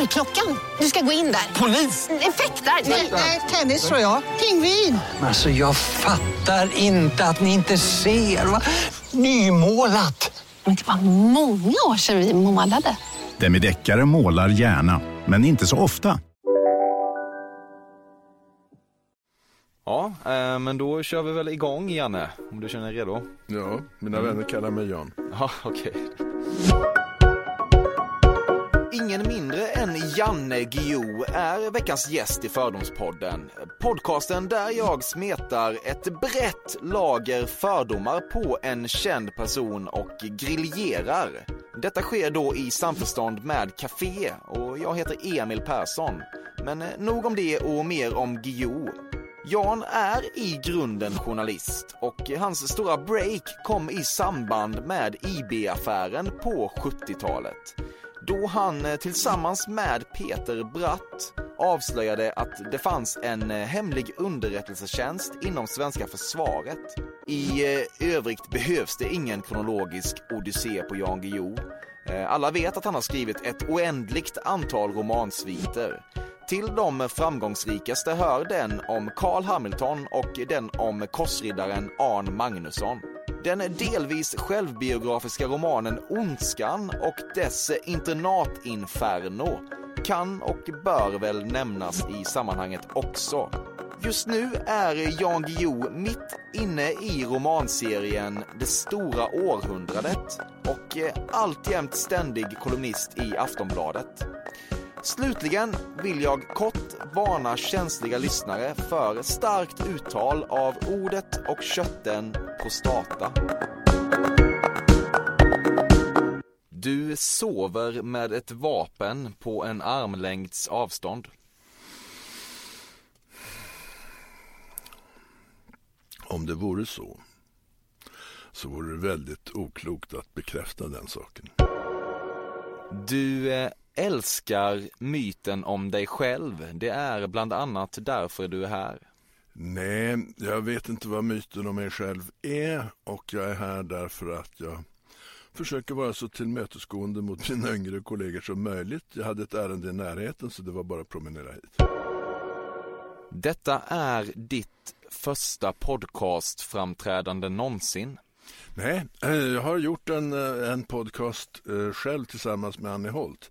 Dörrklockan. Du ska gå in där. Polis? Effektar? Nej, tennis tror jag. Pingvin. Alltså jag fattar inte att ni inte ser. Va? Nymålat. Men det var många år sedan vi målade. Demideckare målar gärna, men inte så ofta. Ja, eh, men då kör vi väl igång Janne, om du känner dig redo. Ja, mina vänner kallar mig Jan. Ja, okej. Ingen mindre än Janne Guillou är veckans gäst i Fördomspodden. Podcasten där jag smetar ett brett lager fördomar på en känd person och griljerar. Detta sker då i samförstånd med Café och jag heter Emil Persson. Men eh, nog om det och mer om Guillou. Jan är i grunden journalist och hans stora break kom i samband med IB-affären på 70-talet. Då han eh, tillsammans med Peter Bratt avslöjade att det fanns en eh, hemlig underrättelsetjänst inom svenska försvaret. I eh, övrigt behövs det ingen kronologisk odyssé på Jan Guillou. Eh, alla vet att han har skrivit ett oändligt antal romansviter. Till de framgångsrikaste hör den om Carl Hamilton och den om korsriddaren Arn Magnusson. Den delvis självbiografiska romanen Ondskan och dess internatinferno kan och bör väl nämnas i sammanhanget också. Just nu är Jan Guillou mitt inne i romanserien Det stora århundradet och eh, alltjämt ständig kolumnist i Aftonbladet. Slutligen vill jag kort varna känsliga lyssnare för starkt uttal av ordet och kötten prostata. Du sover med ett vapen på en armlängds avstånd. Om det vore så, så vore det väldigt oklokt att bekräfta den saken. Du eh, älskar myten om dig själv. Det är bland annat därför du är här. Nej, jag vet inte vad myten om mig själv är och jag är här därför att jag försöker vara så tillmötesgående mot mina yngre kollegor som möjligt. Jag hade ett ärende i närheten så det var bara att promenera hit. Detta är ditt första podcastframträdande någonsin. Nej, eh, jag har gjort en, eh, en podcast eh, själv tillsammans med Annie Holt.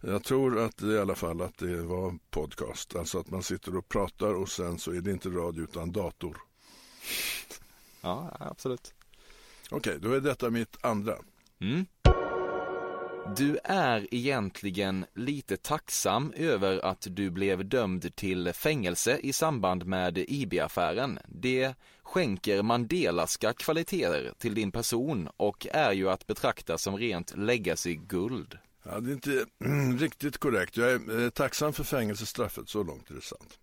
Jag tror att i alla fall att det var podcast. Alltså att man sitter och pratar och sen så är det inte radio utan dator. Ja, absolut. Okej, okay, då är detta mitt andra. Mm. Du är egentligen lite tacksam över att du blev dömd till fängelse i samband med IB-affären. Det skänker Mandelaska kvaliteter till din person och är ju att betrakta som rent legacy-guld. Ja, det är inte riktigt korrekt. Jag är eh, tacksam för fängelsestraffet, så långt är det sant.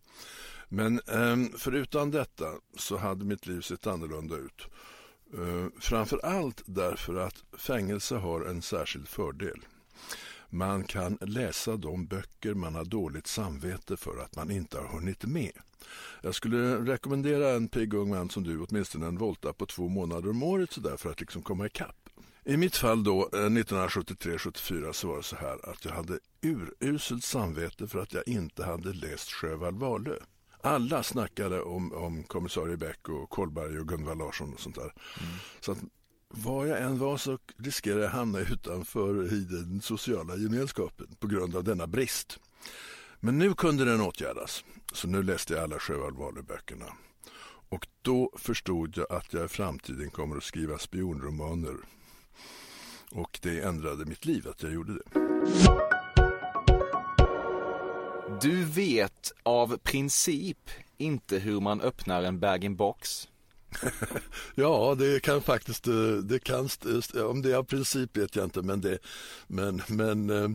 Men ehm, förutan förutom detta så hade mitt liv sett annorlunda ut. Eh, Framför allt därför att fängelse har en särskild fördel. Man kan läsa de böcker man har dåligt samvete för att man inte har hunnit med. Jag skulle rekommendera en pigg ung man som du åtminstone en volta på två månader om året sådär för att liksom komma ikapp. I mitt fall då, eh, 1973-74, så var det så här att jag hade uruselt samvete för att jag inte hade läst Sjöwall Wahlöö. Alla snackade om, om kommissarie Beck och Kolberg och Gunvald Larsson och sånt där. Mm. Så att var jag än var så riskerade jag hamna utanför i den sociala gemenskapen på grund av denna brist. Men nu kunde den åtgärdas, så nu läste jag alla Sjöwall Wahlöö-böckerna. Och då förstod jag att jag i framtiden kommer att skriva spionromaner och det ändrade mitt liv att jag gjorde det. Du vet av princip inte hur man öppnar en bag-in-box. ja, det kan faktiskt, eh, det kan, om det är av princip vet jag inte, men, det, men, men eh,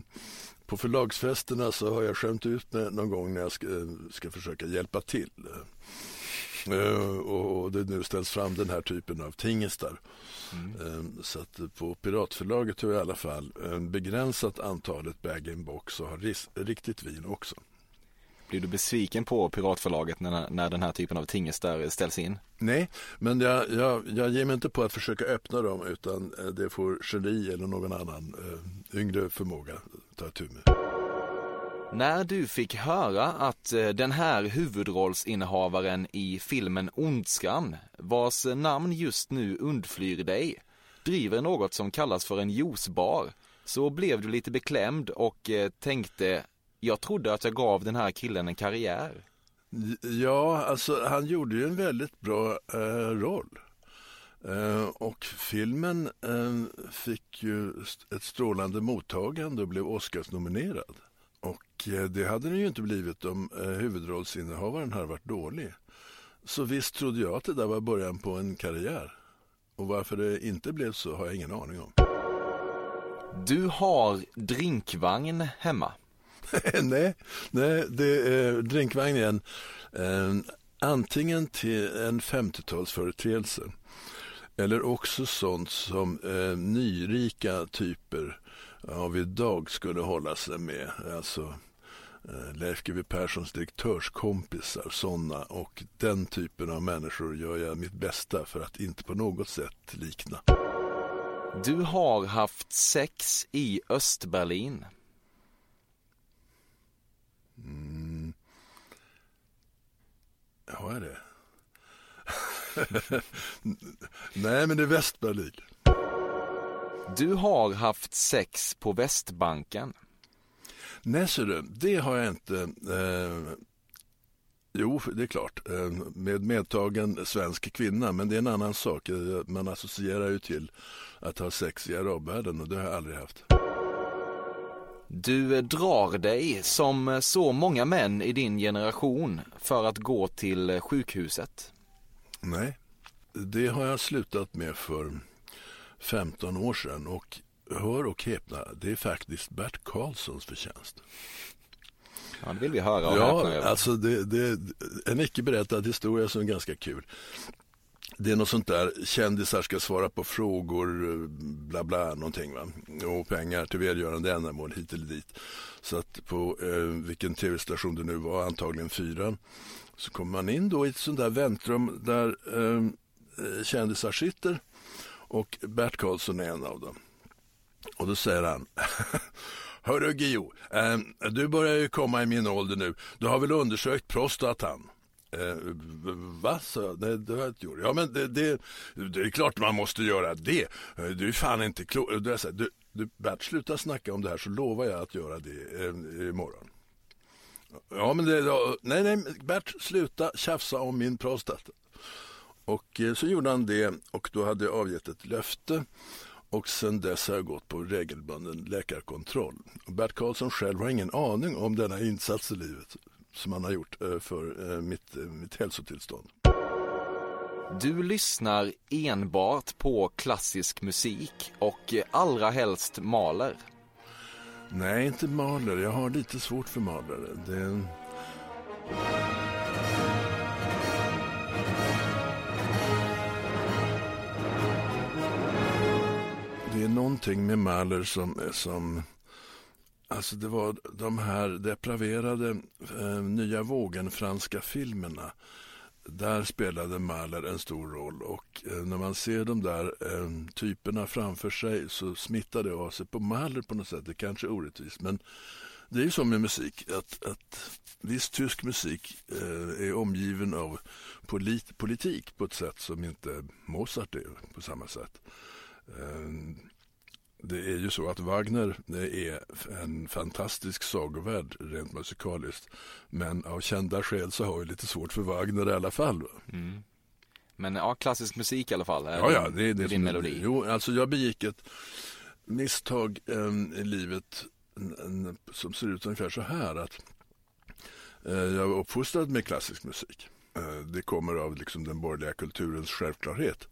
på förlagsfesterna så har jag skämt ut mig någon gång när jag ska, eh, ska försöka hjälpa till. Eh, och det nu ställs fram den här typen av tingestar. Mm. Så att på Piratförlaget har i alla fall begränsat antalet bag-in-box och har riktigt vin också. Blir du besviken på Piratförlaget när, när den här typen av tingestar ställs in? Nej, men jag, jag, jag ger mig inte på att försöka öppna dem utan eh, det får geni eller någon annan uh, yngre förmåga ta tur med. När du fick höra att eh, den här huvudrollsinnehavaren i filmen Ondskan, vars namn just nu undflyr dig, driver något som kallas för en juicebar, så blev du lite beklämd och eh, tänkte jag trodde att jag gav den här killen en karriär. Ja, alltså han gjorde ju en väldigt bra eh, roll. Eh, och filmen eh, fick ju ett strålande mottagande och blev Oscarsnominerad. Och eh, det hade den ju inte blivit om eh, huvudrollsinnehavaren hade varit dålig. Så visst trodde jag att det där var början på en karriär. Och varför det inte blev så har jag ingen aning om. Du har drinkvagn hemma. nej, nej, det är drinkvagn igen. Eh, antingen till en 50-talsföreteelse eller också sånt som eh, nyrika typer av idag skulle hålla sig med. Alltså eh, Leif GW Perssons direktörskompisar, sådana och den typen av människor gör jag mitt bästa för att inte på något sätt likna. Du har haft sex i Östberlin. Mm. Ja, är det? Nej, men det är Västberlin. Du har haft sex på Västbanken. Nej, ser du, det har jag inte. Eh, jo, det är klart, eh, med medtagen svensk kvinna, men det är en annan sak. Man associerar ju till att ha sex i arabvärlden och det har jag aldrig haft. Du drar dig, som så många män i din generation, för att gå till sjukhuset. Nej, det har jag slutat med för 15 år sedan och hör och häpna, det är faktiskt Bert Karlssons förtjänst. Ja, det vill vi höra och Ja, alltså det, det, en icke berättad historia som är ganska kul det är något sånt där, kändisar ska svara på frågor, bla bla någonting va. Och pengar till välgörande ändamål hit eller dit. Så att på eh, vilken tv-station det nu var, antagligen fyran, så kommer man in då i ett sånt där väntrum där eh, kändisar sitter och Bert Karlsson är en av dem. Och då säger han Hörru Gio, eh, du börjar ju komma i min ålder nu. Du har väl undersökt prostatan? Eh, va? Så, nej, det har jag inte gjort. Ja, men det, det, det är klart man måste göra det. Eh, du är fan inte klok. Eh, du, du, Bert, sluta snacka om det här så lovar jag att göra det eh, imorgon. Ja, men det, nej, nej, Bert, sluta tjafsa om min prostata. Och eh, så gjorde han det och då hade jag avgett ett löfte och sen dess har jag gått på regelbunden läkarkontroll. Bert Karlsson själv har ingen aning om denna insats i livet som han har gjort eh, för eh, mitt, mitt hälsotillstånd. Du lyssnar enbart på klassisk musik och allra helst maler. Nej, inte maler. Jag har lite svårt för malare. Det... någonting med Mahler som, eh, som Alltså det var de här depraverade eh, nya vågen-franska filmerna. Där spelade Mahler en stor roll och eh, när man ser de där eh, typerna framför sig så smittar det av sig på Mahler på något sätt. Det kanske är orättvist men det är ju så med musik att, att viss tysk musik eh, är omgiven av polit, politik på ett sätt som inte Mozart är på samma sätt. Eh, Eh, det är ju så att Wagner är en fantastisk sagovärld rent musikaliskt. Men av kända skäl så har jag lite svårt för Wagner i alla fall. Mm. Men ja, klassisk musik i alla fall. Är ja, ja, det är det din melodi. Jo, alltså jag begick ett misstag um, i livet som ser ut ungefär så här att uh, jag var uppfostrad med klassisk musik. Uh, det kommer av liksom den borgerliga kulturens självklarhet.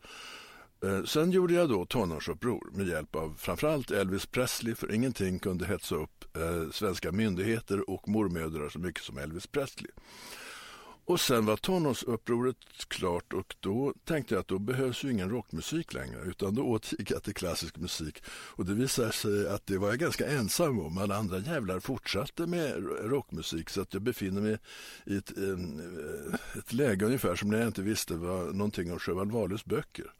Eh, sen gjorde jag då tonårsuppror med hjälp av framförallt Elvis Presley för ingenting kunde hetsa upp eh, svenska myndigheter och mormödrar så mycket som Elvis Presley. Och sen var tonårsupproret klart och då tänkte jag att då behövs ju ingen rockmusik längre utan då återgick jag till klassisk musik. Och det visade sig att det var jag ganska ensam om. Alla andra jävlar fortsatte med rockmusik så att jag befinner mig i ett, eh, ett läge ungefär som när jag inte visste vad någonting om Sjöwall Wahlöös böcker.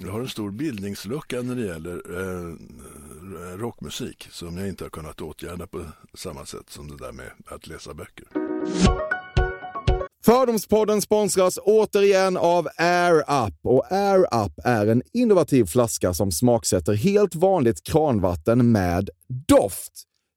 Jag har en stor bildningslucka när det gäller eh, rockmusik som jag inte har kunnat åtgärda på samma sätt som det där med att läsa böcker. Fördomspodden sponsras återigen av Air Up. Och Air Up är en innovativ flaska som smaksätter helt vanligt kranvatten med doft.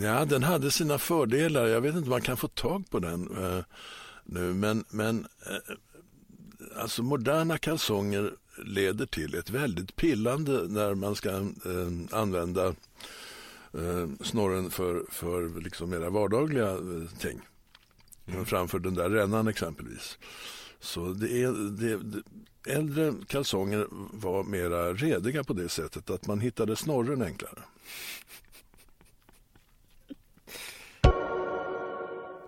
Ja, den hade sina fördelar. Jag vet inte om man kan få tag på den eh, nu. Men, men eh, alltså moderna kalsonger leder till ett väldigt pillande när man ska eh, använda eh, snorren för, för liksom mera vardagliga eh, ting. Framför den där rännan exempelvis. Så det är, det, det, äldre kalsonger var mera rediga på det sättet att man hittade snorren enklare.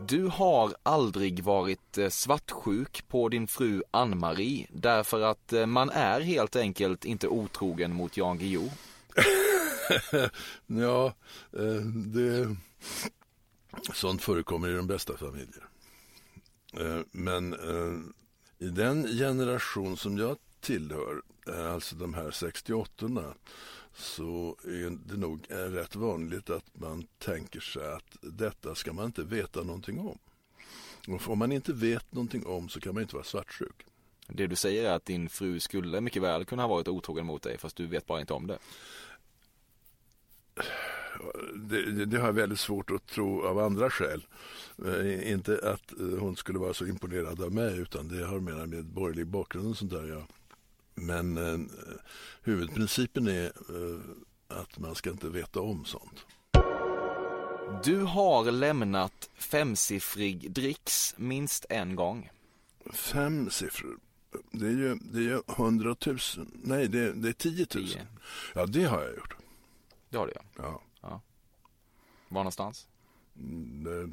Du har aldrig varit eh, svartsjuk på din fru Ann-Marie därför att eh, man är helt enkelt inte otrogen mot Jan Guillou. ja, eh, det, sånt förekommer i de bästa familjer. Men i den generation som jag tillhör, alltså de här 68 så är det nog rätt vanligt att man tänker sig att detta ska man inte veta någonting om. Och om man inte vet någonting om så kan man inte vara svartsjuk. Det du säger är att din fru skulle mycket väl kunna ha varit otrogen mot dig fast du vet bara inte om det. Det, det, det har jag väldigt svårt att tro av andra skäl. Eh, inte att eh, hon skulle vara så imponerad av mig utan det har mer med borgerlig bakgrund och sånt där ja. Men eh, huvudprincipen är eh, att man ska inte veta om sånt. Du har lämnat femsiffrig dricks minst en gång. Fem siffror. Det är ju, det är ju 100 000. Nej, det, det är 10 000. Tio. Ja, det har jag gjort. Det har du ja. Ja. Var någonstans? Mm, det-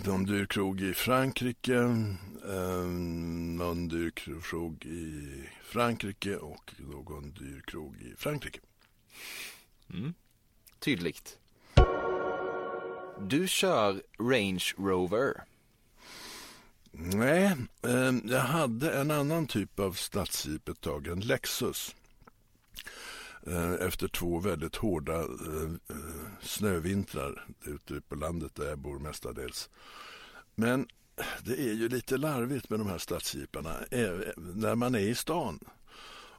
Någon dyr krog i Frankrike, eh, någon dyr krog i Frankrike och någon dyr krog i Frankrike. Mm. Tydligt. Du kör Range Rover. Nej, eh, jag hade en annan typ av stadsjeep ett tag, en Lexus. Eh, efter två väldigt hårda eh, eh, snövintrar ute på landet där jag bor mestadels. Men det är ju lite larvigt med de här stadsjeeparna när man är i stan.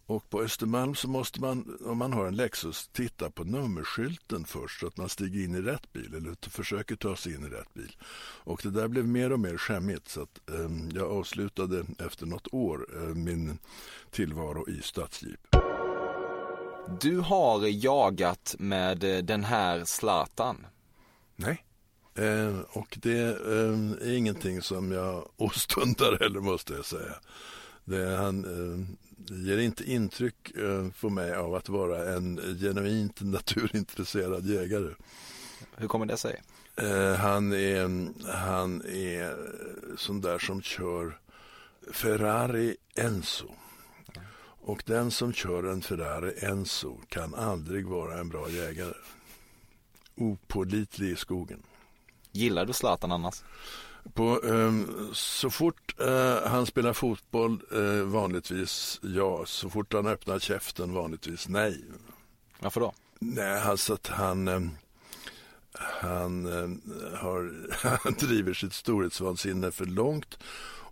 Och på Östermalm så måste man, om man har en Lexus, titta på nummerskylten först så att man stiger in i rätt bil eller försöker ta sig in i rätt bil. Och det där blev mer och mer skämmigt så att eh, jag avslutade efter något år eh, min tillvaro i stadsjeep. Du har jagat med eh, den här Zlatan. Nej. Eh, och det eh, är ingenting som jag åstundar heller måste jag säga. Det, han eh, ger inte intryck eh, på mig av att vara en genuint naturintresserad jägare. Hur kommer det sig? Eh, han, är, han är sån där som kör Ferrari Enzo. Och den som kör en Ferrari Enzo kan aldrig vara en bra jägare. Opålitlig i skogen. Gillar du Zlatan annars? På, ehm, så fort eh, han spelar fotboll eh, vanligtvis ja, så fort han öppnar käften vanligtvis nej. Varför då? Nej, alltså att han, ehm, han, eh, har, han driver sitt storhetsvansinne för långt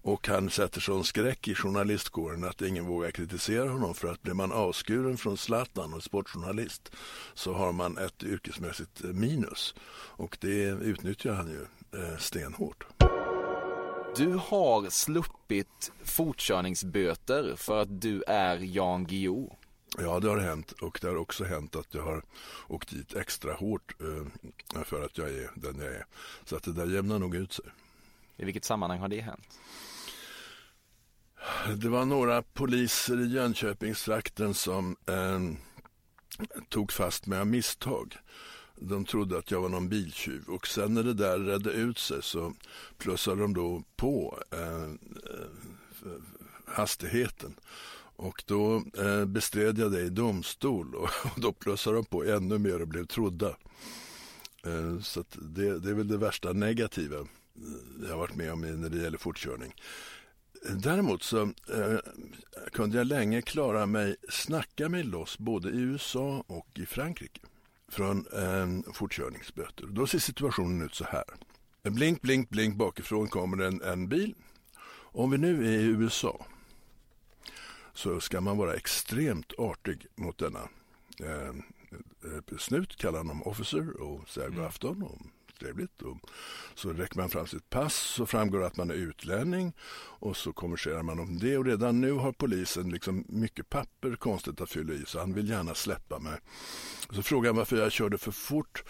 och han sätter sån skräck i journalistkåren att ingen vågar kritisera honom för att blir man avskuren från Zlatan och sportjournalist så har man ett yrkesmässigt minus och det utnyttjar han ju eh, stenhårt. Du har sluppit fortkörningsböter för att du är Jan Guillou. Ja, det har hänt och det har också hänt att jag har åkt dit extra hårt eh, för att jag är den jag är. Så att det där jämnar nog ut sig. I vilket sammanhang har det hänt? Det var några poliser i Jönköpingstrakten som eh, tog fast mig av misstag. De trodde att jag var någon biltjuv och sen när det där redde ut sig så plussade de då på ehm, eh, hastigheten. Och då eh, bestred jag det i domstol och, och då plussade de på ännu mer och blev trodda. Eh, så det, det, är väl det värsta negativa jag har varit med om när det gäller fortkörning. Däremot så eh, kunde jag länge klara mig, snacka mig loss både i USA och i Frankrike från eh, fortkörningsböter. Då ser situationen ut så här. Blink, blink, blink bakifrån kommer en, en bil. Om vi nu är i USA så ska man vara extremt artig mot denna eh, eh snut, kalla honom officer och säga god mm. afton och trevligt. Och så räcker man fram sitt pass så framgår att man är utlänning och så konverserar man om det och redan nu har polisen liksom mycket papper konstigt att fylla i så han vill gärna släppa mig. Så frågar han varför jag körde för fort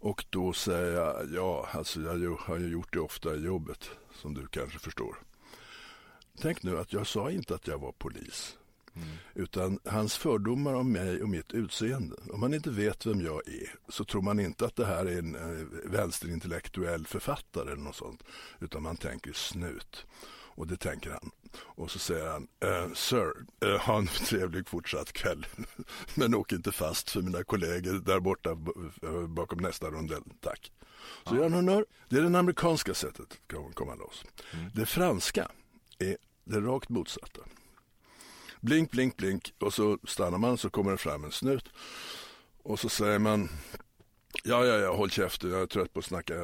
och då säger jag ja, alltså jag har ju gjort det ofta i jobbet som du kanske förstår. Tänk nu att jag sa inte att jag var polis. Mm. Utan hans fördomar om mig och mitt utseende. Om man inte vet vem jag är så tror man inte att det här är en eh, vänsterintellektuell författare eller något sånt. Utan man tänker snut. Och det tänker han. Och så säger han, eh, Sir, eh, ha en trevlig fortsatt kväll. Men åk inte fast för mina kollegor där borta eh, bakom nästa rondell. Tack. Så ja. gör han honör. Det är det amerikanska sättet att komma loss. Mm. Det franska är det rakt motsatta. Blink, blink, blink och så stannar man så kommer det fram en snut. Och så säger man Ja, ja, ja, håll käften, jag är trött på att snacka,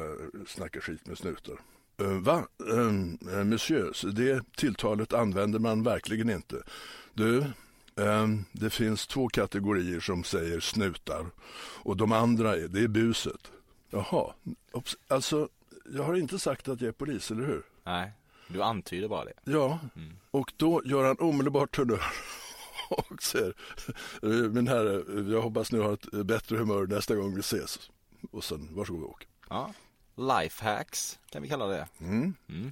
snacka skit med snutar. Uh, va? Uh, monsieur, det tilltalet använder man verkligen inte. Du, uh, det finns två kategorier som säger snutar och de andra är, det är buset. Jaha, alltså jag har inte sagt att jag är polis, eller hur? Nej. Du antyder bara det. Ja, mm. och då gör han omedelbart honnör och säger Min herre, jag hoppas nu har ett bättre humör nästa gång vi ses. Och sen varsågod och åk. Ja, lifehacks kan vi kalla det. Mm. Mm.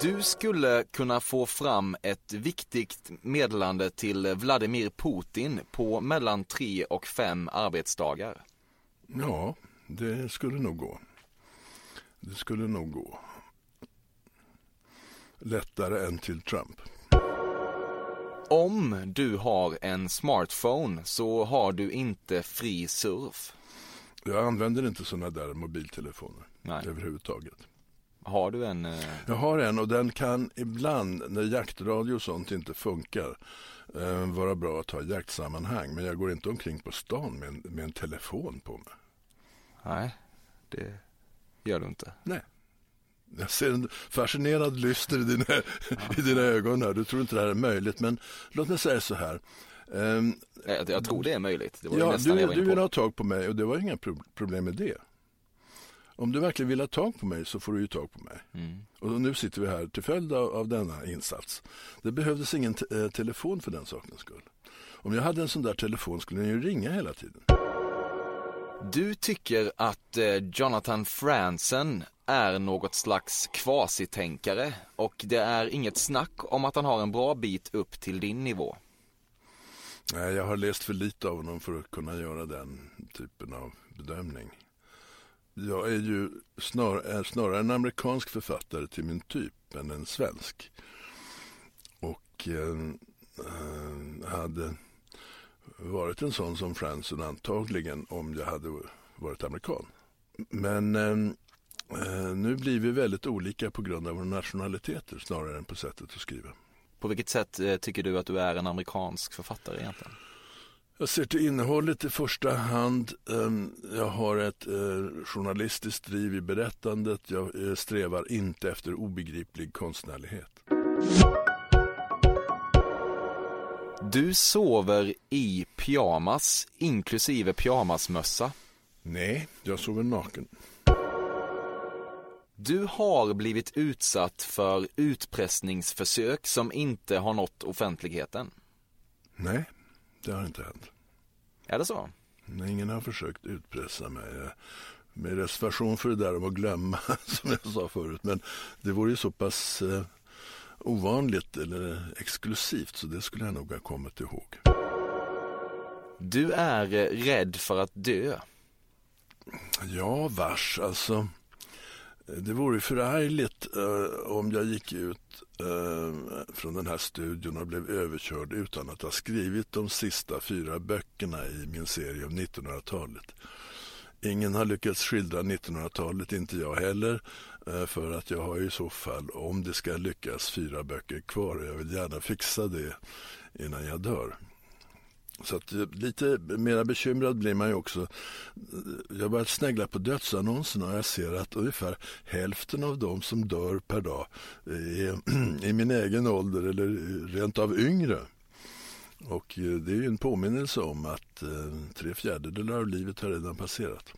Du skulle kunna få fram ett viktigt meddelande till Vladimir Putin på mellan tre och fem arbetsdagar. Ja, det skulle nog gå. Det skulle nog gå. Lättare än till Trump. Om du har en smartphone så har du inte fri surf. Jag använder inte sådana där mobiltelefoner Nej. överhuvudtaget. Har du en? Eh... Jag har en och den kan ibland när jaktradio och sånt inte funkar eh, vara bra att ha i jaktsammanhang. Men jag går inte omkring på stan med en, med en telefon på mig. Nej, det gör du inte. Nej. Jag ser en fascinerad lyster i dina, i dina ögon här. Du tror inte det här är möjligt. Men låt mig säga så här. Um, jag, jag, tror det är möjligt. Det ja, du, du vill ha tag på mig och det var inga problem med det. Om du verkligen vill ha tag på mig så får du ju tag på mig. Mm. Och nu sitter vi här till följd av, av denna insats. Det behövdes ingen te telefon för den sakens skull. Om jag hade en sån där telefon skulle den ju ringa hela tiden. Du tycker att eh, Jonathan Franzen är något slags kvasitänkare och det är inget snack om att han har en bra bit upp till din nivå. Nej, jag har läst för lite av honom för att kunna göra den typen av bedömning. Jag är ju snar, är snarare en amerikansk författare till min typ än en svensk. Och eh, eh hade varit en sån som Franson antagligen om jag hade varit amerikan. Men ehm, eh, nu blir vi väldigt olika på grund av våra nationaliteter snarare än på sättet att skriva. På vilket sätt eh, tycker du att du är en amerikansk författare egentligen? Jag ser till innehållet i första hand. Ehm, jag har ett eh, journalistiskt driv i berättandet. Jag eh, strävar inte efter obegriplig konstnärlighet. Du sover i pyjamas, inklusive pyjamasmössa. Nej, jag sover naken. Du har blivit utsatt för utpressningsförsök som inte har nått offentligheten. Nej, det har inte hänt. Är det så? Nej, ingen har försökt utpressa mig. Med reservation för det där om att glömma, som jag sa förut. Men det vore ju så pass eh, ovanligt eller exklusivt så det skulle jag nog ha kommit ihåg. Du är rädd för att dö. Ja, vars. Alltså, det vore förargligt eh, om jag gick ut eh, från den här studion och blev överkörd utan att ha skrivit de sista fyra böckerna i min serie om 1900-talet. Ingen har lyckats skildra 1900-talet, inte jag heller. Eh, för att jag har i så fall, om det ska lyckas, fyra böcker kvar. Jag vill gärna fixa det innan jag dör. Så att eh, lite mera bekymrad blir man ju också. Eh, jag har börjat snegla på dödsannonserna och jag ser att ungefär hälften av dem som dör per dag är i min egen ålder eller rent av yngre. Och det är ju en påminnelse om att tre fjärdedelar av livet har redan passerat.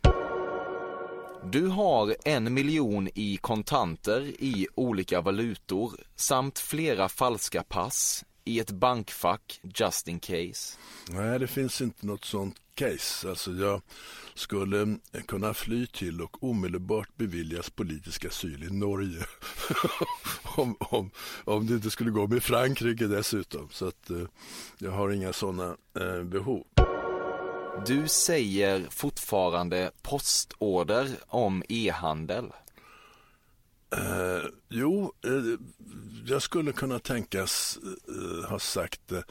Du har en miljon i kontanter i olika valutor samt flera falska pass i ett bankfack just in case. Nej, det finns inte något sånt case. Alltså jag skulle kunna fly till och omedelbart beviljas politisk asyl i Norge. om, om, om det inte skulle gå med Frankrike dessutom. Så att eh, jag har inga sådana eh, behov. Du säger fortfarande postorder om e-handel. Eh, jo, eh, jag skulle kunna tänkas eh, ha sagt det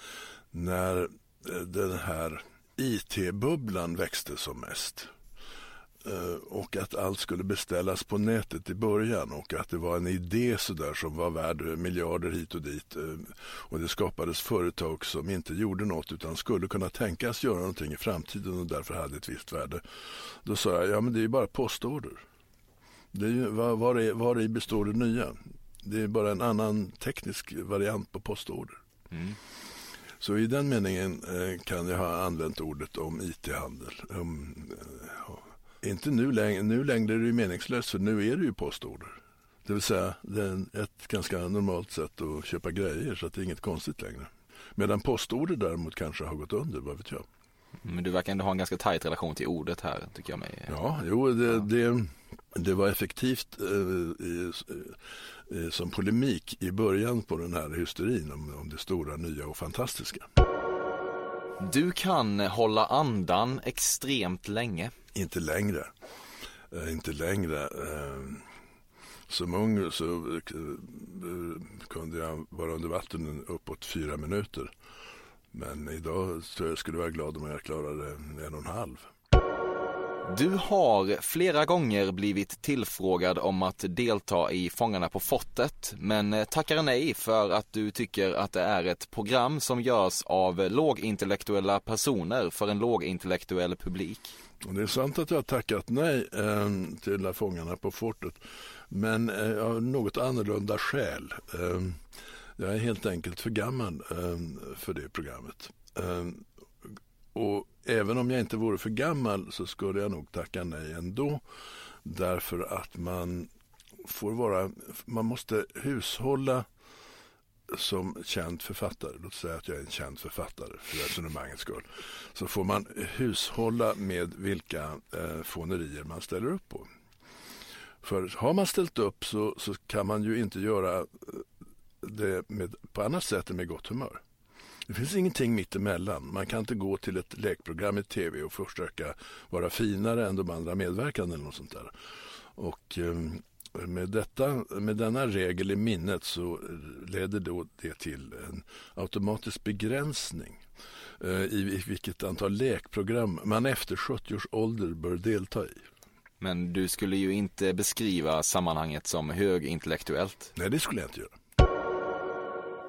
när eh, den här IT-bubblan växte som mest. Eh, och att allt skulle beställas på nätet i början och att det var en idé sådär som var värd miljarder hit och dit. Eh, och det skapades företag som inte gjorde något utan skulle kunna tänkas göra någonting i framtiden och därför hade ett visst värde. Då sa jag, ja men det är ju bara postorder. Det är ju, var, var, är, var i består det nya? Det är bara en annan teknisk variant på postorder. Mm. Så i den meningen eh, kan jag ha använt ordet om IT-handel. Um, inte nu längre, nu längre är det ju meningslöst för nu är det ju postorder. Det vill säga det är ett ganska normalt sätt att köpa grejer så att det är inget konstigt längre. Medan postorder däremot kanske har gått under, vad vet jag. Men du verkar ändå ha en ganska tajt relation till ordet här, tycker jag mig. Ja, jo, det, ja. det, det var effektivt eh, i, eh, som polemik i början på den här hysterin om, om det stora, nya och fantastiska. Du kan hålla andan extremt länge. Inte längre. Eh, inte längre. Eh, som ung så eh, kunde jag vara under vatten uppåt fyra minuter. Men idag tror jag skulle vara glad om jag klarade en och en halv. Du har flera gånger blivit tillfrågad om att delta i Fångarna på fortet, men eh, tackar nej för att du tycker att det är ett program som görs av lågintellektuella personer för en lågintellektuell publik. Det är sant att jag har tackat nej eh, till Fångarna på fortet, men eh, av något annorlunda skäl. Eh, jag är helt enkelt för gammal ehm, för det programmet. Ehm, och även om jag inte vore för gammal så skulle jag nog tacka nej ändå. Därför att man får vara, man måste hushålla som känd författare, låt säga att jag är en känd författare för resonemangets skull, så får man hushålla med vilka eh, fånerier man ställer upp på. För har man ställt upp så, så kan man ju inte göra eh, det med, på annat sätt än med gott humör. Det finns ingenting mittemellan. Man kan inte gå till ett lekprogram i tv och försöka vara finare än de andra medverkande eller något sånt där. Och ehm, med, detta, med denna regel i minnet så leder då det till en automatisk begränsning eh, i vilket antal lekprogram man efter 70 års ålder bör delta i. Men du skulle ju inte beskriva sammanhanget som högintellektuellt. Nej, det skulle jag inte göra.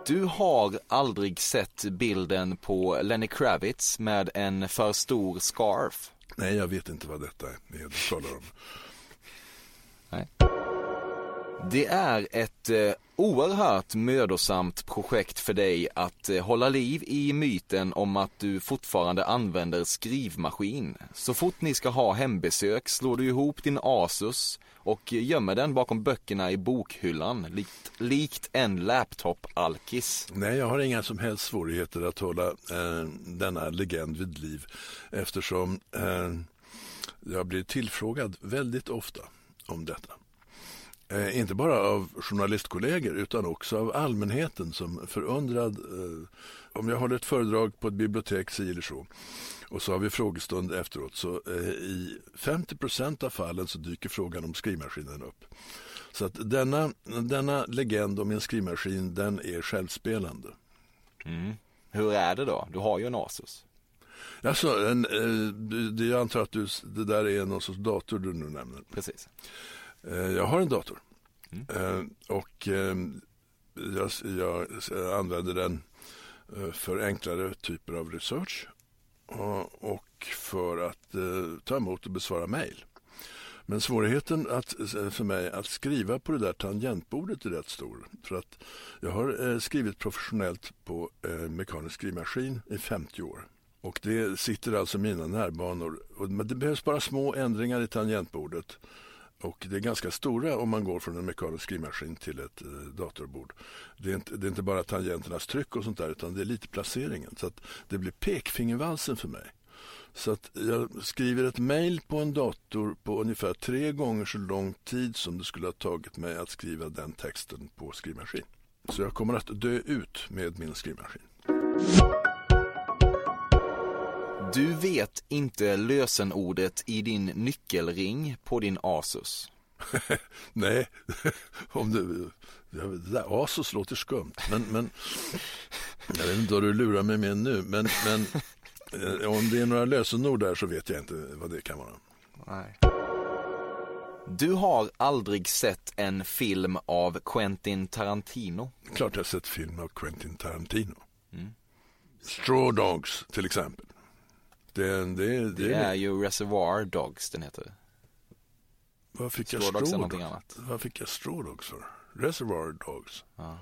Du har aldrig sett bilden på Lenny Kravitz med en för stor scarf? Nej, jag vet inte vad detta är du talar om. Nej. Det är ett eh, oerhört mödosamt projekt för dig att eh, hålla liv i myten om att du fortfarande använder skrivmaskin. Så fort ni ska ha hembesök slår du ihop din Asus och gömmer den bakom böckerna i bokhyllan, likt, likt en laptop-alkis. Nej, jag har inga som helst svårigheter att hålla eh, denna legend vid liv eftersom eh, jag blir tillfrågad väldigt ofta om detta. Eh, inte bara av journalistkollegor utan också av allmänheten som förundrad. Eh, om jag håller ett föredrag på ett bibliotek si eller så och så har vi frågestund efteråt så eh, i 50 procent av fallen så dyker frågan om skrivmaskinen upp. Så att denna, denna legend om en skrivmaskin den är självspelande. Mm. Hur är det då? Du har ju en Asus. Alltså, en, eh, jag antar att du, det där är någon sorts dator du nu nämner. Precis. Eh, jag har en dator. Mm. Eh, och jag, jag, använder den för enklare typer av research och för att ta emot och besvara mejl. Men svårigheten att, för mig att skriva på det där tangentbordet är rätt stor. För att jag har skrivit professionellt på mekanisk skrivmaskin i 50 år. Och det sitter alltså mina närbanor. Men det behövs bara små ändringar i tangentbordet. Och det är ganska stora om man går från en mekanisk skrivmaskin till ett eh, datorbord. Det är, inte, det är inte bara tangenternas tryck och sånt där utan det är lite placeringen. Så att det blir pekfingervalsen för mig. Så att jag skriver ett mejl på en dator på ungefär tre gånger så lång tid som det skulle ha tagit mig att skriva den texten på skrivmaskin. Så jag kommer att dö ut med min skrivmaskin. Du vet inte lösenordet i din nyckelring på din Asus? Nej, om det, det där Asus låter skumt. Men, men jag vet inte vad du lurar mig med nu. Men, men eh, om det är några lösenord där så vet jag inte vad det kan vara. Nej. Du har aldrig sett en film av Quentin Tarantino? Klart jag har sett film av Quentin Tarantino. Mm. Straw Dogs till exempel. Det, det, det, det är ju Reservoir Dogs den heter. Vad fick jag Straw Dogs? Annat. Vad fick jag Straw Dogs för? Reservoir Dogs. Ja.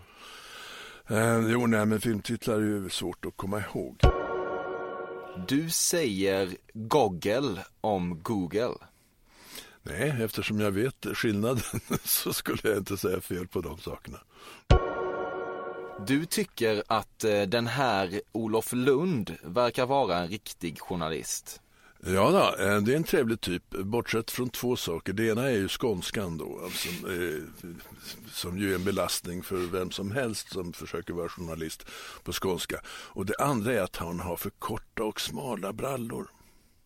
Eh, jo, nej, men filmtitlar är ju svårt att komma ihåg. Du säger Goggle om Google. Nej, eftersom jag vet skillnaden så skulle jag inte säga fel på de sakerna. Du tycker att eh, den här Olof Lund verkar vara en riktig journalist? Ja, då, eh, det är en trevlig typ, bortsett från två saker. Det ena är ju skånskan då, alltså, som ju är en belastning för vem som helst som försöker vara journalist på skånska. Och det andra är att han har för korta och smala brallor.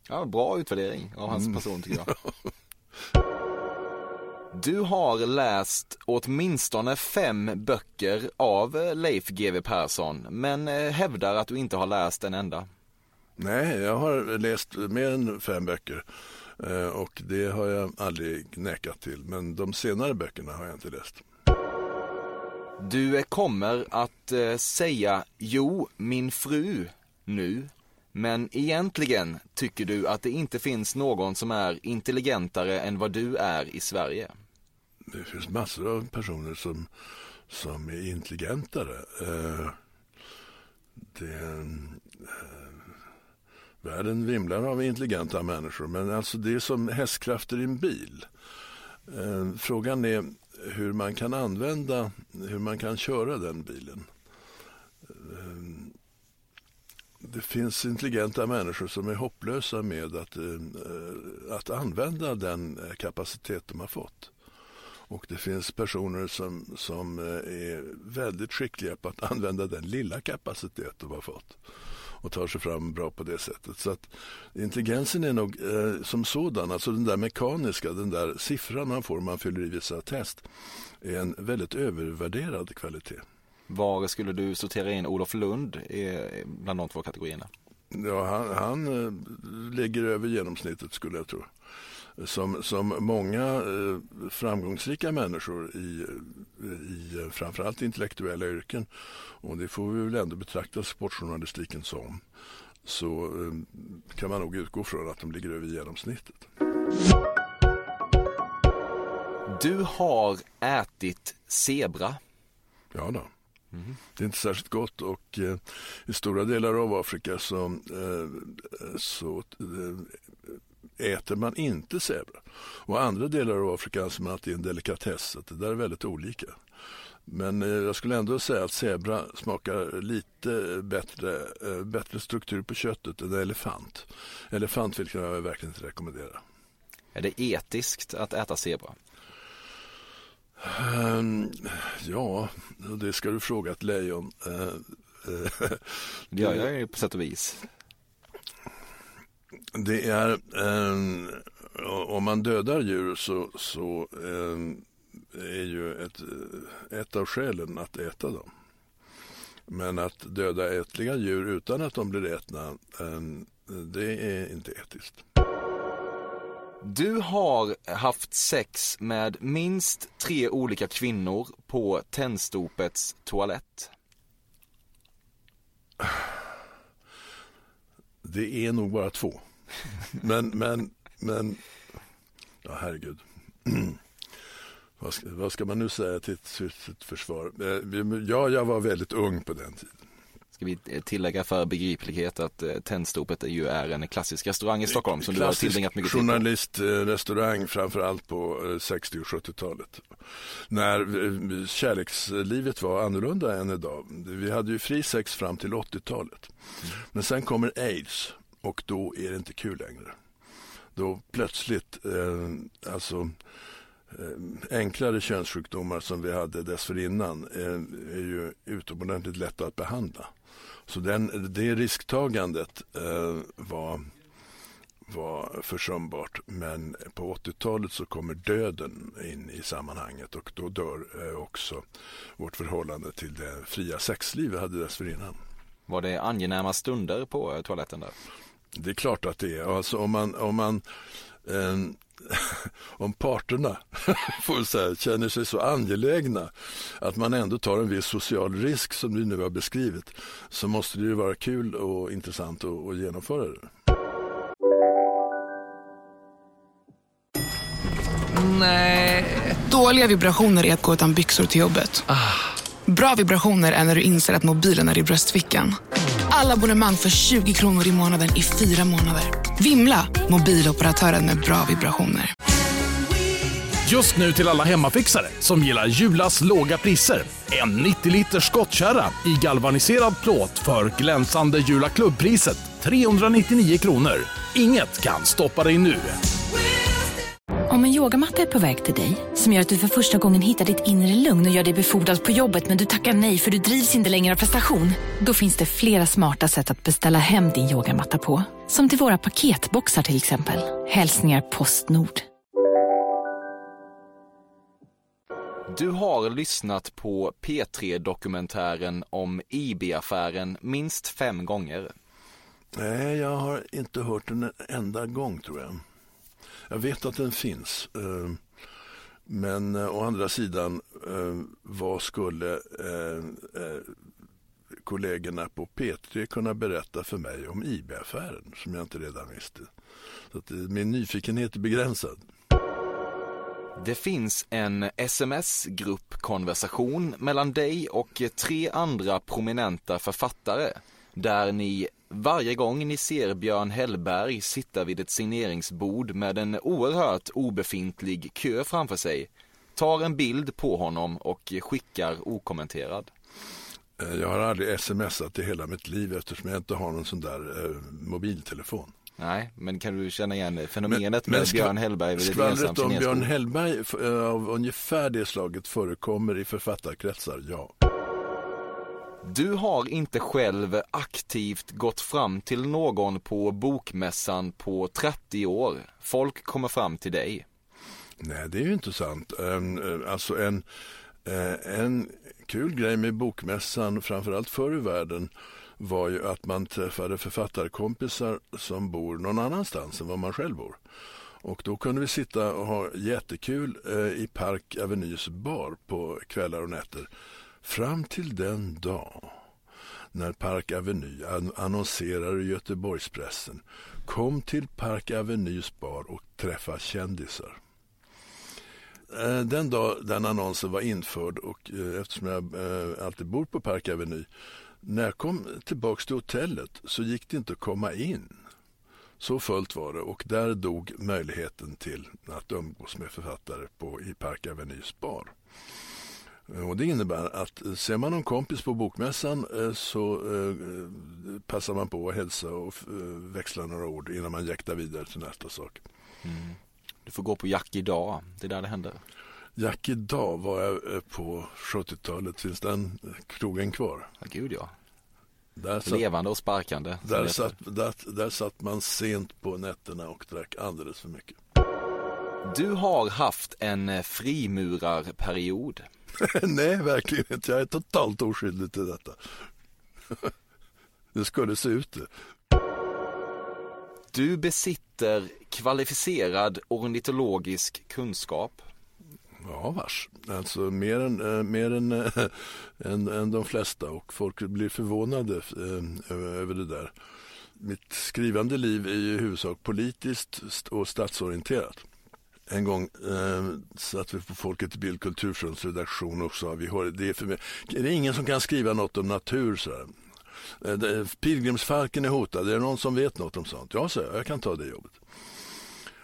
Ja, bra utvärdering av hans mm. person tycker jag. Du har läst åtminstone fem böcker av Leif GW Persson, men eh, hävdar att du inte har läst en enda. Nej, jag har läst mer än fem böcker eh, och det har jag aldrig nekat till. Men de senare böckerna har jag inte läst. Du kommer att eh, säga jo, min fru nu men egentligen tycker du att det inte finns någon som är intelligentare än vad du är i Sverige? Det finns massor av personer som, som är intelligentare. Eh, det, eh, världen vimlar av intelligenta människor men alltså det är som hästkrafter i en bil. Eh, frågan är hur man kan använda, hur man kan köra den bilen. Eh, det finns intelligenta människor som är hopplösa med att, eh, att använda den eh, kapacitet de har fått. Och det finns personer som, som är väldigt skickliga på att använda den lilla kapacitet de har fått och tar sig fram bra på det sättet. Så att intelligensen är nog eh, som sådan, alltså den där mekaniska, den där siffran man får om man fyller i vissa test, är en väldigt övervärderad kvalitet. Var skulle du sortera in Olof Lund bland de två kategorierna? Ja, han, han eh, ligger över genomsnittet skulle jag tro. Som, som många eh, framgångsrika människor i i framförallt intellektuella yrken och det får vi väl ändå betrakta sportjournalistiken som så eh, kan man nog utgå från att de ligger över genomsnittet. Du har ätit zebra. Ja då. Mm. Det är inte särskilt gott och eh, i stora delar av Afrika så, eh, så eh, äter man inte zebra. Och andra delar av Afrika anser man att det är en delikatess. Att det där är väldigt olika. Men eh, jag skulle ändå säga att zebra smakar lite bättre, eh, bättre struktur på köttet än elefant. Elefant vill jag verkligen inte rekommendera. Är det etiskt att äta zebra? Um, ja, det ska du fråga ett lejon. Uh, det gör jag ju på sätt och vis. Det är, eh, om man dödar djur så, så eh, är ju ett, ett av skälen att äta dem. Men att döda ätliga djur utan att de blir ätna, ehm, det är inte etiskt. Du har haft sex med minst tre olika kvinnor på Tennstopets toalett. Det är nog bara två. Men, men, men, ja herregud. Vad ska, vad ska man nu säga till sitt försvar? Eh, ja, jag var väldigt ung på den tiden. Ska vi tillägga för begriplighet att eh, Tennstopet ju är en klassisk restaurang i Stockholm som du har tillbringat mycket tid på. journalistrestaurang framförallt på 60 och 70-talet. När eh, kärlekslivet var annorlunda än idag. Vi hade ju fri sex fram till 80-talet. Mm. Men sen kommer aids och då är det inte kul längre. Då plötsligt, eh, alltså Eh, enklare könssjukdomar som vi hade dessförinnan är ju utomordentligt lätta att behandla. Så den, det risktagandet eh, var, var försumbart. Men på 80-talet så kommer döden in i sammanhanget och då dör eh, också vårt förhållande till det fria sexliv vi hade dessförinnan. Var det angenäma stunder på eh, toaletten där? Det är klart att det är. Alltså om man, om man eh, om parterna får säga, känner sig så angelägna att man ändå tar en viss social risk som du nu har beskrivit så måste det ju vara kul och intressant att, att genomföra det. Nej. Dåliga vibrationer är att gå utan byxor till jobbet. Ah. Bra vibrationer är när du inser att mobilen är i bröstfickan. Alla abonnemang för 20 kronor i månaden i fyra månader. Vimla! Mobiloperatören med bra vibrationer. Just nu till alla hemmafixare som gillar Julas låga priser. En 90 liters skottkärra i galvaniserad plåt för glänsande Jula klubbpriset 399 kronor. Inget kan stoppa dig nu. Om en yogamatta är på väg till dig, som gör att du för första gången hittar ditt inre lugn och gör dig befordrad på jobbet men du tackar nej för du drivs inte längre av prestation. Då finns det flera smarta sätt att beställa hem din yogamatta på. Som till våra paketboxar till exempel. Hälsningar Postnord. Du har lyssnat på P3-dokumentären om IB-affären minst fem gånger. Nej, jag har inte hört den en enda gång tror jag. Jag vet att den finns. Eh, men eh, å andra sidan, eh, vad skulle kollegorna på P3 kunna berätta för mig om IB-affären som jag inte redan visste? Så att min nyfikenhet är begränsad. Det finns en sms-gruppkonversation mellan dig och tre andra prominenta författare där ni varje gång ni ser Björn Hellberg sitta vid ett signeringsbord med en oerhört obefintlig kö framför sig, tar en bild på honom och skickar okommenterad. Eh, jag har aldrig smsat i hela mitt liv eftersom jag inte har någon sån där eh, mobiltelefon. Nej, men kan du känna igen fenomenet men, med men Björn Hellberg vid ett ensamt om Björn Hellberg eh, av ungefär det slaget förekommer i författarkretsar, ja. Du har inte själv aktivt gått fram till någon på bokmässan på 30 år. Folk kommer fram till dig. Nej, det är ju inte sant. Eh, alltså en, eh, en kul grej med bokmässan, framförallt förr i världen, var ju att man träffade författarkompisar som bor någon annanstans än var man själv bor. Och då kunde vi sitta och ha jättekul eh, i Park Avenues bar på kvällar och nätter. Fram till den dag när Park Avenue annonserar i Göteborgspressen. Kom till Park Avenues bar och träffa kändisar. Eh, den dag den annonsen var införd och eh, eftersom jag eh, alltid bor på Park Avenue när jag kom tillbaka till hotellet så gick det inte att komma in. Så fullt var det och där dog möjligheten till att umgås med författare på, i Park Avenues bar. Och det innebär att ser man någon kompis på bokmässan så passar man på att hälsa och växla några ord innan man jäktar vidare till nästa sak. Mm. Du får gå på Jack idag, det är där det händer. Jack idag var jag eh, på 70-talet, finns den krogen kvar? Ja, gud ja. Där satt, Levande och sparkande. Där satt, där, där satt man sent på nätterna och drack alldeles för mycket. Du har haft en eh, frimurarperiod. Nej, verkligen inte. Jag är totalt oskyldig till detta. det skulle se ut det. Du besitter kvalificerad ornitologisk kunskap. Ja, vars. Alltså mer än, äh, mer än, äh, än, än de flesta och folk blir förvånade äh, över det där. Mitt skrivande liv är i huvudsak politiskt och statsorienterat. En gång eh, satt vi på Folket i Bild Kulturfronts redaktion och sa vi har, det är, för mig, det är ingen som kan skriva något om natur. Så här. Eh, pilgrimsfalken är hotad, är det någon som vet något om sånt? Ja, så jag, jag kan ta det jobbet.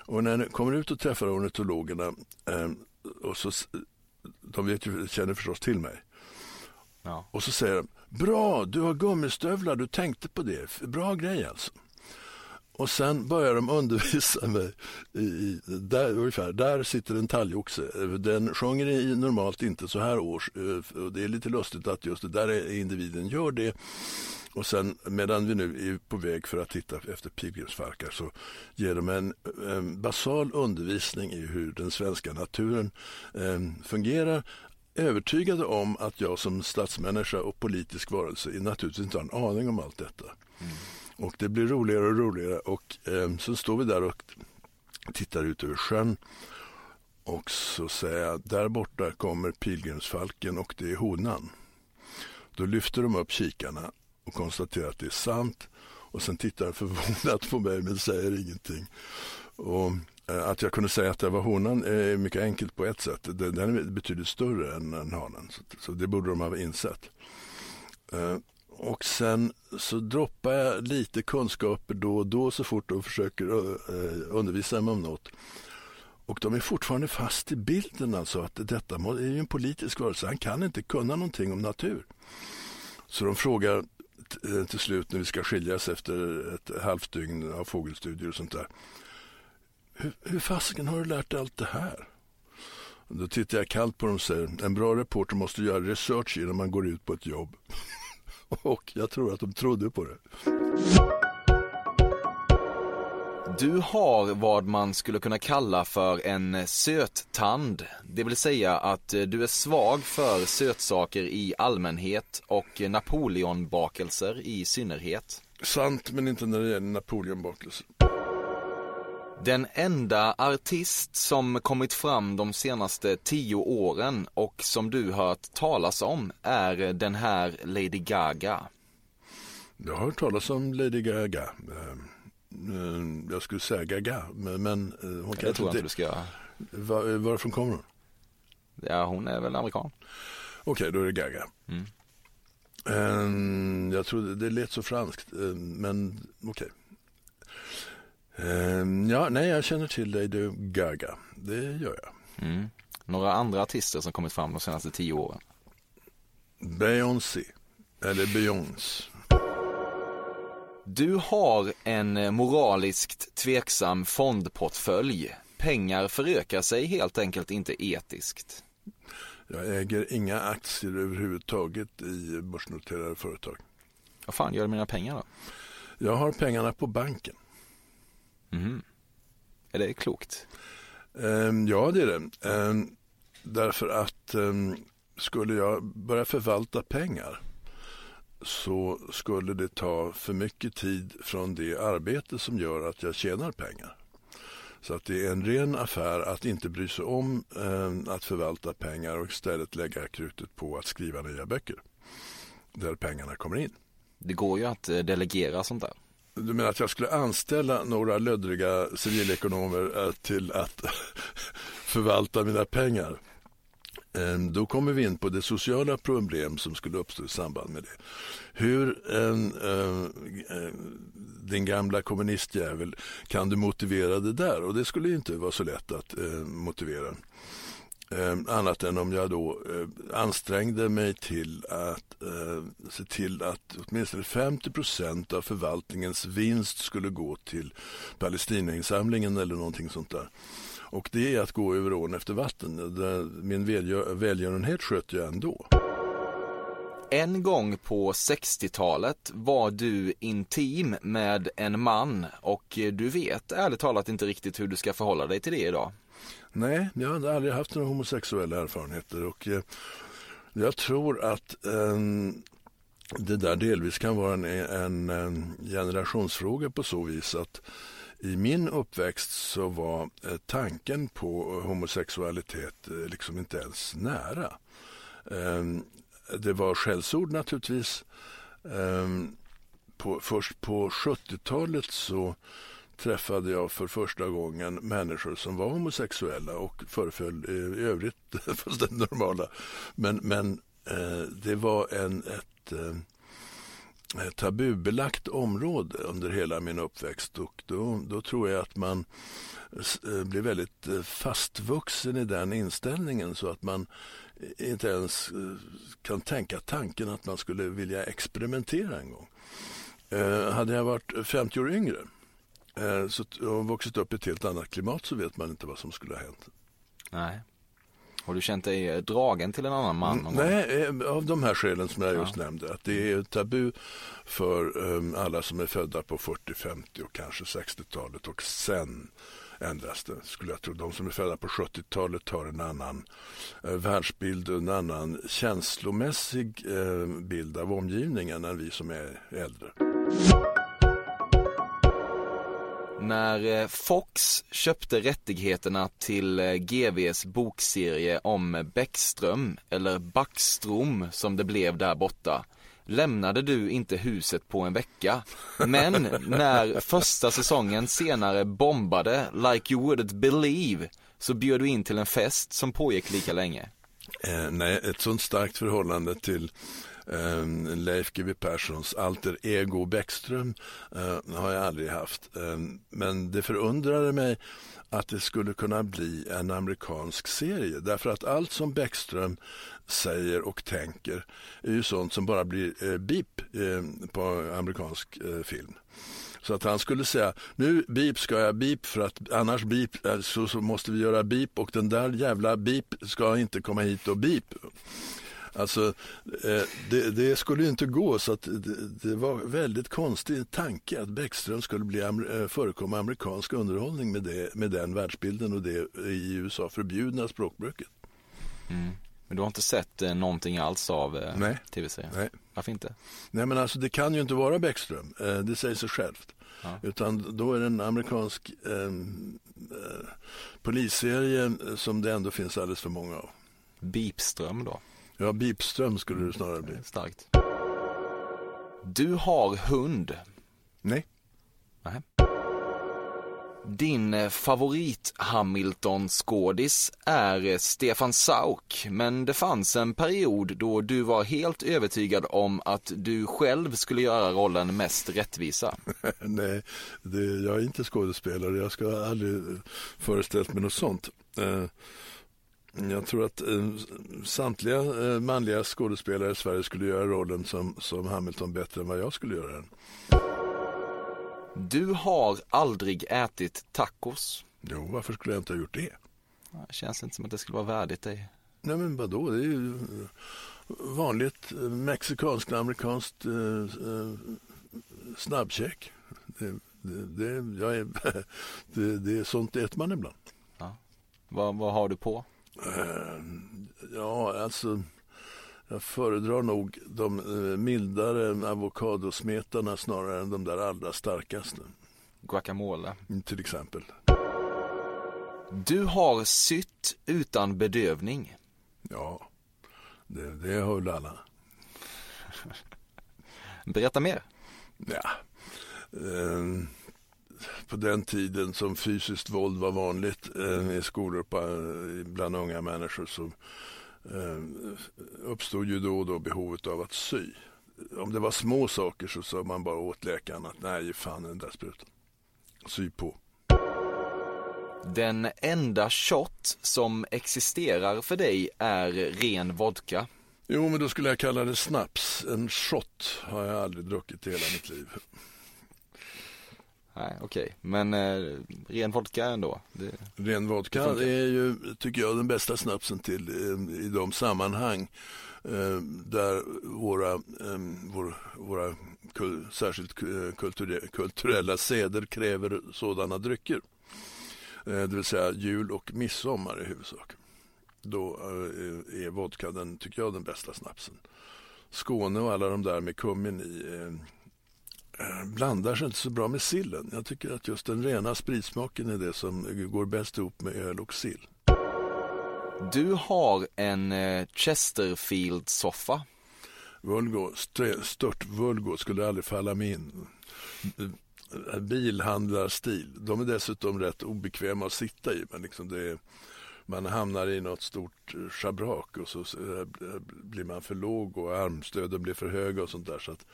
Och när jag kommer ut och träffar ornitologerna, eh, och så, de vet ju, känner förstås till mig. Ja. Och så säger de, bra, du har gummistövlar, du tänkte på det, bra grej alltså. Och sen börjar de undervisa mig. I, i, där, ungefär, där sitter en talgoxe. Den sjunger i normalt inte så här års. Eh, och det är lite lustigt att just det där individen gör det. Och sen medan vi nu är på väg för att titta efter pilgrimsfalkar så ger de en, en basal undervisning i hur den svenska naturen eh, fungerar övertygade om att jag som statsmänniska och politisk varelse naturligtvis inte har en aning om allt detta. Mm. Och det blir roligare och roligare och eh, så står vi där och tittar ut över sjön. Och så säger jag, där borta kommer pilgrimsfalken och det är honan. Då lyfter de upp kikarna och konstaterar att det är sant. Och sen tittar de förvånat på mig men säger ingenting. Och eh, att jag kunde säga att det var honan är mycket enkelt på ett sätt. Den är betydligt större än, än hanen. Så, det borde de ha insett. Eh, och sen så droppar jag lite kunskaper då och då så fort de försöker uh, undervisa mig om något. Och de är fortfarande fast i bilden alltså att detta är ju en politisk rörelse. Han kan inte kunna någonting om natur. Så de frågar eh, till slut när vi ska skiljas efter ett halvt dygn av fågelstudier och sånt där. Hur, hur fasiken har du lärt dig allt det här? Då tittar jag kallt på dem och säger en bra reporter måste göra research innan man går ut på ett jobb. Och jag tror att de trodde på det. Du har vad man skulle kunna kalla för en söttand. Det vill säga att du är svag för sötsaker i allmänhet och napoleonbakelser i synnerhet. Sant, men inte när det gäller napoleonbakelser. Den enda artist som kommit fram de senaste tio åren och som du hört talas om är den här Lady Gaga. Jag har hört talas om Lady Gaga. Eh, eh, jag skulle säga Gaga, men eh, hon kan det tror jag inte du ska göra. Var, varifrån kommer hon? Ja, hon är väl amerikan. Okej, okay, då är det Gaga. Mm. Jag trodde det lät så franskt, men okej. Okay. Um, ja, nej, jag känner till Lady Gaga. Det gör jag. Mm. Några andra artister som kommit fram de senaste tio åren? Beyoncé, eller Beyoncé. Du har en moraliskt tveksam fondportfölj. Pengar förökar sig helt enkelt inte etiskt. Jag äger inga aktier överhuvudtaget i börsnoterade företag. Vad fan gör du med dina pengar då? Jag har pengarna på banken. Mm. Är det klokt? Um, ja, det är det. Um, därför att um, skulle jag börja förvalta pengar så skulle det ta för mycket tid från det arbete som gör att jag tjänar pengar. Så att det är en ren affär att inte bry sig om eh, att förvalta pengar och istället lägga krutet på att skriva nya böcker. Där pengarna kommer in. Det går ju att eh, delegera sånt där. Du menar att jag skulle anställa några löddriga civilekonomer eh, till att förvalta mina pengar? Ehm, då kommer vi in på det sociala problem som skulle uppstå i samband med det. Hur en, äh, din gamla kommunistjävel kan du motivera det där? Och det skulle inte vara så lätt att äh, motivera. Eh, annat än om jag då eh, ansträngde mig till att eh, se till att åtminstone 50 procent av förvaltningens vinst skulle gå till Palestinainsamlingen eller någonting sånt där. Och det är att gå över ån efter vatten. Min välgörenhet sköter jag ändå. En gång på 60-talet var du intim med en man och du vet ärligt talat inte riktigt hur du ska förhålla dig till det idag. Nej, jag har aldrig haft några homosexuella erfarenheter och eh, jag tror att eh, det där delvis kan vara en, en, en, generationsfråga på så vis att i min uppväxt så var eh, tanken på homosexualitet eh, liksom inte ens nära. Ehm, det var skällsord naturligtvis. Ehm, på, först på 70-talet så träffade jag för första gången människor som var homosexuella och föreföll eh, i övrigt fullständigt normala. Men, men eh, det var en, ett eh, tabubelagt område under hela min uppväxt och då, då tror jag att man eh, blir väldigt eh, fastvuxen i den inställningen så att man inte ens kan tänka tanken att man skulle vilja experimentera en gång. Eh, hade jag varit 50 år yngre eh, så, och vuxit upp i ett helt annat klimat så vet man inte vad som skulle ha hänt. Nej. Har du känt dig eh, dragen till en annan man? Nej, eh, av de här skälen som jag just ja. nämnde. Att det är tabu för um, alla som är födda på 40, 50 och kanske 60-talet och sen ändras det, skulle jag tro. De som är födda på 70-talet har en annan eh, världsbild och en annan känslomässig eh, bild av omgivningen än vi som är äldre. När eh, Fox köpte rättigheterna till eh, GVs bokserie om Bäckström, eller Backstrom som det blev där borta, lämnade du inte huset på en vecka. Men när första säsongen senare bombade Like You Wouldn't Believe så bjöd du in till en fest som pågick lika länge. Eh, nej, ett sånt starkt förhållande till eh, Leif GW Perssons alter ego Bäckström eh, har jag aldrig haft. Eh, men det förundrade mig att det skulle kunna bli en amerikansk serie. Därför att allt som Bäckström säger och tänker är ju sånt som bara blir eh, beep eh, på amerikansk eh, film. Så att han skulle säga, nu beep ska jag beep för att annars bip, eh, så, så måste vi göra beep och den där jävla beep ska inte komma hit och beep. Alltså, eh, det, det, skulle inte gå så att det, det, var väldigt konstig tanke att Bäckström skulle bli, eh, förekomma amerikansk underhållning med, det, med den världsbilden och det i USA förbjudna språkbruket. Mm. Men du har inte sett eh, någonting alls av eh, tv-serien? Nej. Varför inte? Nej men alltså det kan ju inte vara Bäckström, eh, det säger sig självt. Ja. Utan då är det en amerikansk ehm, eh, polisserie som det ändå finns alldeles för många av. Beepström då? Ja, Beepström skulle det snarare bli. Starkt. Du har hund. Nej. Nej. Din eh, favorit Hamilton-skådis är eh, Stefan Sauk, men det fanns en period då du var helt övertygad om att du själv skulle göra rollen mest rättvisa. Nej, det, jag är inte skådespelare. Jag ska aldrig föreställt mig något sånt. Eh, jag tror att eh, samtliga eh, manliga skådespelare i Sverige skulle göra rollen som, som Hamilton bättre än vad jag skulle göra den. Du har aldrig ätit tacos. Jo, varför skulle jag inte ha gjort det? Det känns inte som att det skulle vara värdigt dig. Nej, men vadå? Det är ju vanligt eh, mexikanskt, amerikanskt eh, eh, snabbkäk. Det, det, det, är, det, det är sånt äter man ibland. Ja. Vad, vad har du på? Uh, ja, alltså jag föredrar nog de uh, mildare avokadosmetarna snarare än de där allra starkaste. Guacamole? Mm, till exempel. Du har sytt utan bedövning. Ja, det, det har väl alla. Berätta mer. Ja. Eh, på den tiden som fysiskt våld var vanligt eh, i skolor på, eh, bland unga människor så eh, uppstod ju då och då behovet av att sy. Om det var små saker så sa man bara åt läkaren att nej, fan den där sprutan. Sy på. Den enda shot som existerar för dig är ren vodka. Jo, men då skulle jag kalla det snaps. En shot har jag aldrig druckit i hela mitt liv. Nej, okej. Okay. Men eh, ren vodka ändå? Det, ren vodka är ju, tycker jag, den bästa snapsen till eh, i de sammanhang eh, där våra, eh, vår, våra kul, särskilt kulturella, kulturella seder kräver sådana drycker. Eh, det vill säga jul och midsommar i huvudsak. Då eh, är vodka den, tycker jag, den bästa snapsen. Skåne och alla de där med kummin i eh, blandar sig inte så bra med sillen. Jag tycker att just den rena spritsmaken är det som går bäst ihop med öl och sill. Du har en Chesterfield-soffa. Vulgo, stört Vulgo skulle aldrig falla mig in bilhandlarstil. De är dessutom rätt obekväma att sitta i. Men liksom det är, man hamnar i något stort schabrak och så blir man för låg och armstöden blir för höga och sånt där. Så att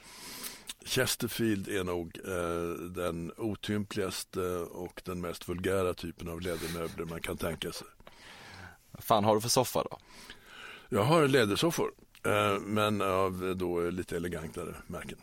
Chesterfield är nog eh, den otympligaste och den mest vulgära typen av lädermöbler man kan tänka sig. Vad fan har du för soffa då? Jag har lädersoffor, eh, men av då lite elegantare märken.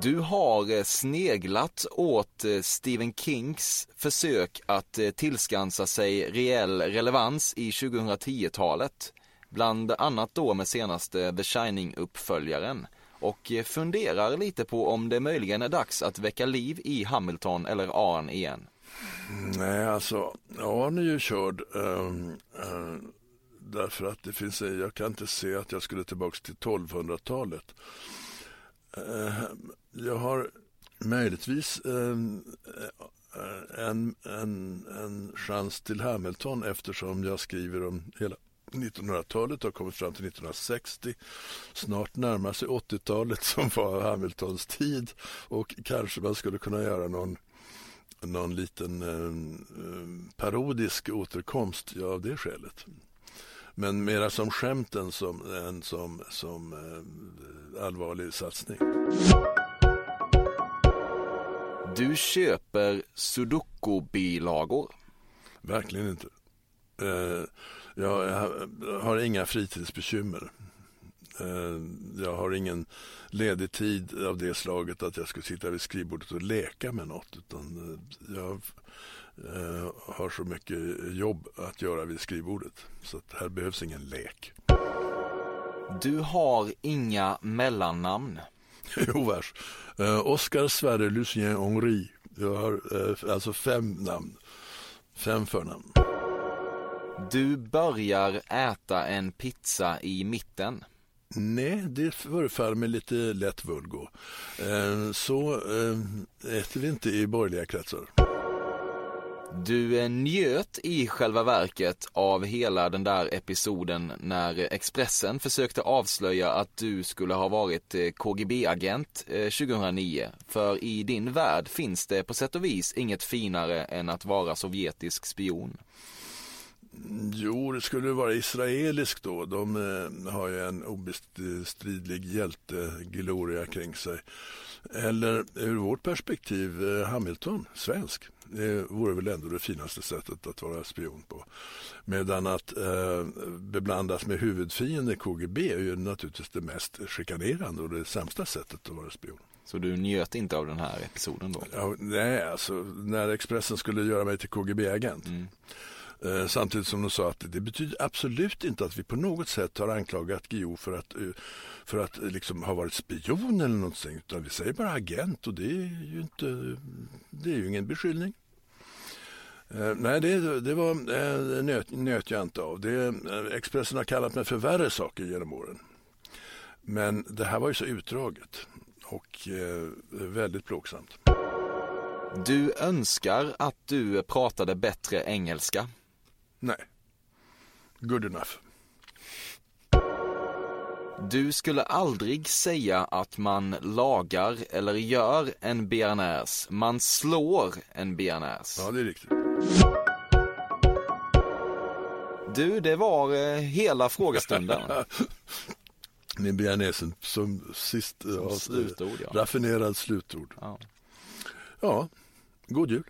Du har eh, sneglat åt eh, Stephen Kings försök att eh, tillskansa sig reell relevans i 2010-talet. Bland annat då med senaste The Shining-uppföljaren. Och funderar lite på om det möjligen är dags att väcka liv i Hamilton eller Arn igen. Nej, alltså Arn är ju körd. Um, um, därför att det finns, jag kan inte se att jag skulle tillbaka till 1200-talet. Jag har möjligtvis en, en, en, en chans till Hamilton eftersom jag skriver om hela 1900-talet har kommit fram till 1960. Snart närmar sig 80-talet som var Hamiltons tid och kanske man skulle kunna göra någon, någon liten eh, parodisk återkomst ja, av det skälet. Men mera som skämt än som, än som, som eh, allvarlig satsning. Du köper sudoku-bilagor? Verkligen inte. Eh, jag har inga fritidsbekymmer. Eh, jag har ingen ledig tid av det slaget att jag skulle sitta vid skrivbordet och leka med något. Utan eh, jag har så mycket jobb att göra vid skrivbordet. Så här behövs ingen lek. Du har inga mellannamn. jo, vars. Uh, Oscar Sverre Lucien Henri. Jag har uh, alltså fem namn. Fem förnamn. Du börjar äta en pizza i mitten. Nej, det förefaller mig lite lätt vulgo. Uh, så äter vi inte i borgerliga kretsar. Du eh, njöt i själva verket av hela den där episoden när Expressen försökte avslöja att du skulle ha varit eh, KGB-agent eh, 2009. För i din värld finns det på sätt och vis inget finare än att vara sovjetisk spion. Jo, det skulle vara israelisk då. De har ju en obestridlig hjältegloria kring sig. Eller ur vårt perspektiv Hamilton, svensk. Det vore väl ändå det finaste sättet att vara spion på. Medan att eh, beblandas med huvudfienden KGB är ju naturligtvis det mest chikanerande och det sämsta sättet att vara spion. Så du njöt inte av den här episoden då? Ja, nej, alltså när Expressen skulle göra mig till KGB-agent. Mm. Eh, samtidigt som de sa att det betyder absolut inte att vi på något sätt har anklagat Guillou för att, eh, för att eh, liksom ha varit spion eller någonting. Utan vi säger bara agent och det är ju, inte, det är ju ingen beskyllning. Eh, nej, det, det var eh, nöt, nöt jag inte av. Det, eh, Expressen har kallat mig för värre saker genom åren. Men det här var ju så utdraget och eh, väldigt plågsamt. Du önskar att du pratade bättre engelska? Nej. Good enough. Du skulle aldrig säga att man lagar eller gör en bearnaise. Man slår en bearnaise. Ja, det är riktigt. Du, det var eh, hela frågestunden. Med bearnaisen som sist, Som ja, slutord, ja. raffinerad slutord. Ja. Ja, god jul.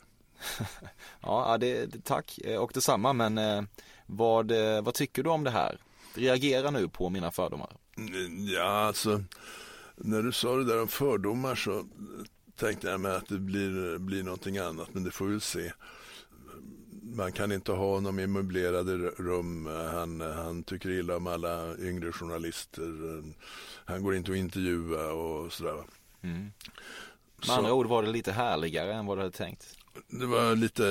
Ja, det, tack eh, och detsamma. Men eh, vad, eh, vad tycker du om det här? Reagera nu på mina fördomar. Mm, Ja, alltså när du sa det där om fördomar så tänkte jag mig att det blir, blir någonting annat, men det får vi väl se. Man kan inte ha honom i möblerade rum. Han, han tycker illa om alla yngre journalister. Han går inte att intervjua och sådär. Mm. Med Så- andra ord var det lite härligare än vad du hade tänkt. Det var lite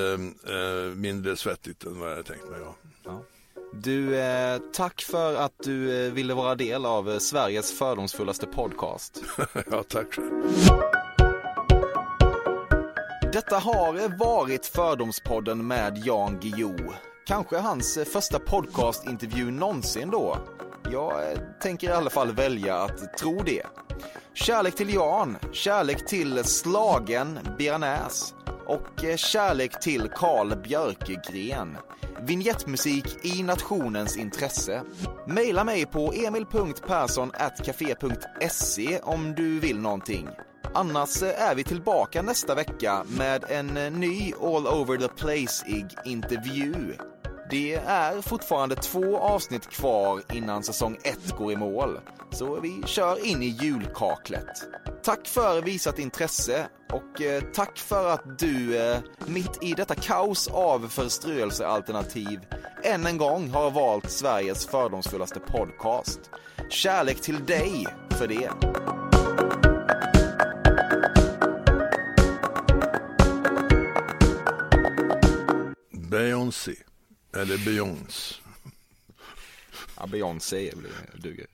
eh, mindre svettigt än vad jag hade tänkt mig. Ja. Du, eh, tack för att du eh, ville vara del av eh, Sveriges fördomsfullaste podcast. ja, tack själv. Detta har varit Fördomspodden med Jan Guillou. Kanske hans eh, första podcastintervju någonsin då. Jag eh, tänker i alla fall välja att tro det. Kärlek till Jan, kärlek till slagen bearnaise och eh, kärlek till Carl Björkegren. Vignettmusik i nationens intresse. Maila mig på emil.perssonatcafe.se om du vill någonting. Annars eh, är vi tillbaka nästa vecka med en ny All over the place-ig intervju. Det är fortfarande två avsnitt kvar innan säsong ett går i mål, så vi kör in i julkaklet. Tack för visat intresse och eh, tack för att du eh, mitt i detta kaos av förströelsealternativ än en gång har valt Sveriges fördomsfullaste podcast. Kärlek till dig för det. Beyoncé. Eller Beyoncé. Ja, Beyoncé duger.